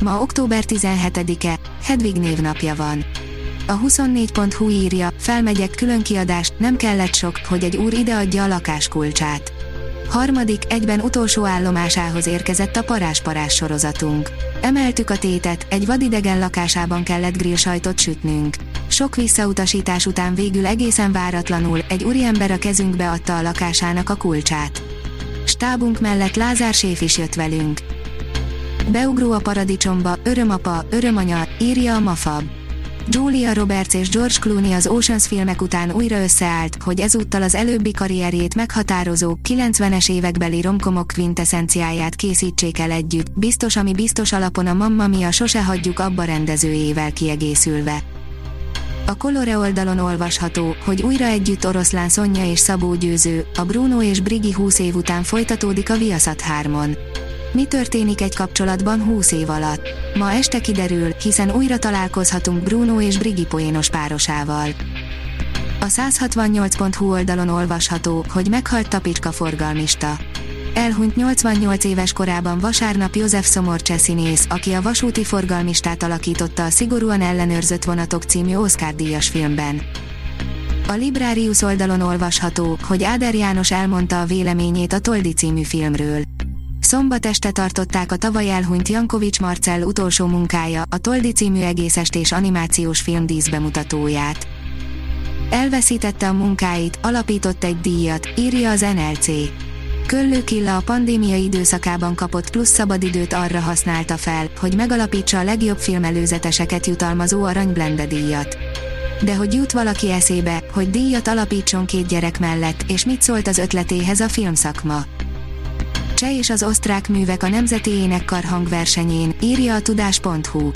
Ma október 17-e, Hedvig névnapja van. A 24.hu írja, felmegyek külön kiadást, nem kellett sok, hogy egy úr ideadja a lakáskulcsát. Harmadik, egyben utolsó állomásához érkezett a parás-parás sorozatunk. Emeltük a tétet, egy vadidegen lakásában kellett grill sajtot sütnünk. Sok visszautasítás után végül egészen váratlanul egy úriember a kezünkbe adta a lakásának a kulcsát. Stábunk mellett Lázár Séf is jött velünk. Beugró a paradicsomba, örömapa, örömanya, írja a Mafab. Julia Roberts és George Clooney az Oceans filmek után újra összeállt, hogy ezúttal az előbbi karrierjét meghatározó, 90-es évekbeli romkomok quintessenciáját készítsék el együtt, biztos ami biztos alapon a Mamma Mia sose hagyjuk abba rendezőjével kiegészülve. A Colore oldalon olvasható, hogy újra együtt oroszlán Szonya és Szabó Győző, a Bruno és Brigi 20 év után folytatódik a Viaszat 3-on. Mi történik egy kapcsolatban 20 év alatt? Ma este kiderül, hiszen újra találkozhatunk Bruno és Brigi poénos párosával. A 168.hu oldalon olvasható, hogy meghalt Tapicska forgalmista. Elhunyt 88 éves korában vasárnap József Szomorcse színész, aki a vasúti forgalmistát alakította a Szigorúan ellenőrzött vonatok című Oscar-díjas filmben. A Librarius oldalon olvasható, hogy Áder János elmondta a véleményét a Toldi című filmről. Szombat este tartották a tavaly elhunyt Jankovics Marcell utolsó munkája, a Toldi című egészestés animációs film díszbemutatóját. Elveszítette a munkáit, alapított egy díjat, írja az NLC. Köllő Killa a pandémia időszakában kapott plusz szabadidőt arra használta fel, hogy megalapítsa a legjobb filmelőzeteseket jutalmazó Aranyblende díjat. De hogy jut valaki eszébe, hogy díjat alapítson két gyerek mellett, és mit szólt az ötletéhez a filmszakma? Cseh és az osztrák művek a Nemzeti Énekkar hangversenyén, írja a tudás.hu.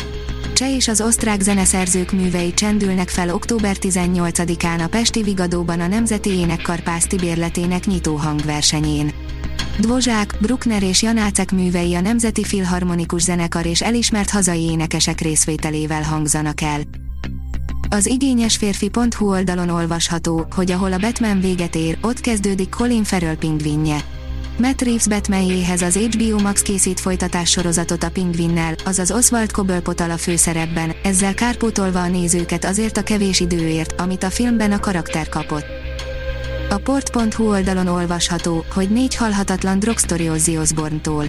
Cseh és az osztrák zeneszerzők művei csendülnek fel október 18-án a Pesti Vigadóban a Nemzeti Énekkar Pászti bérletének nyitó hangversenyén. Dvozsák, Bruckner és Janácek művei a Nemzeti Filharmonikus Zenekar és elismert hazai énekesek részvételével hangzanak el. Az igényes férfi.hu oldalon olvasható, hogy ahol a Batman véget ér, ott kezdődik Colin Farrell pingvinje. Matt Reeves Batmanjéhez az HBO Max készít folytatás sorozatot a Pingvinnel, azaz Oswald Cobblepot a főszerepben, ezzel kárpótolva a nézőket azért a kevés időért, amit a filmben a karakter kapott. A port.hu oldalon olvasható, hogy négy halhatatlan drogstory Ozzy Osbourne-tól.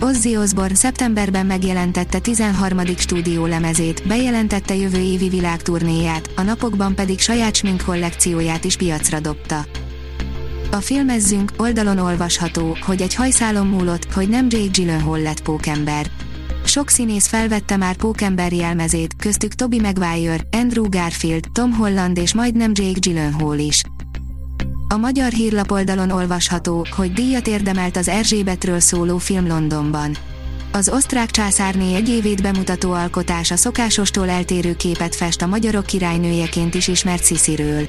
Ozzy Osbourne szeptemberben megjelentette 13. stúdió lemezét, bejelentette jövő évi világturnéját, a napokban pedig saját smink kollekcióját is piacra dobta. A filmezzünk oldalon olvasható, hogy egy hajszálon múlott, hogy nem Jake Gyllenhaal lett pókember. Sok színész felvette már pókember jelmezét, köztük Toby Maguire, Andrew Garfield, Tom Holland és majdnem Jake Gyllenhaal is. A magyar hírlap oldalon olvasható, hogy díjat érdemelt az Erzsébetről szóló film Londonban. Az osztrák császárné egy évét bemutató alkotás a szokásostól eltérő képet fest a magyarok királynőjeként is ismert Szisziről.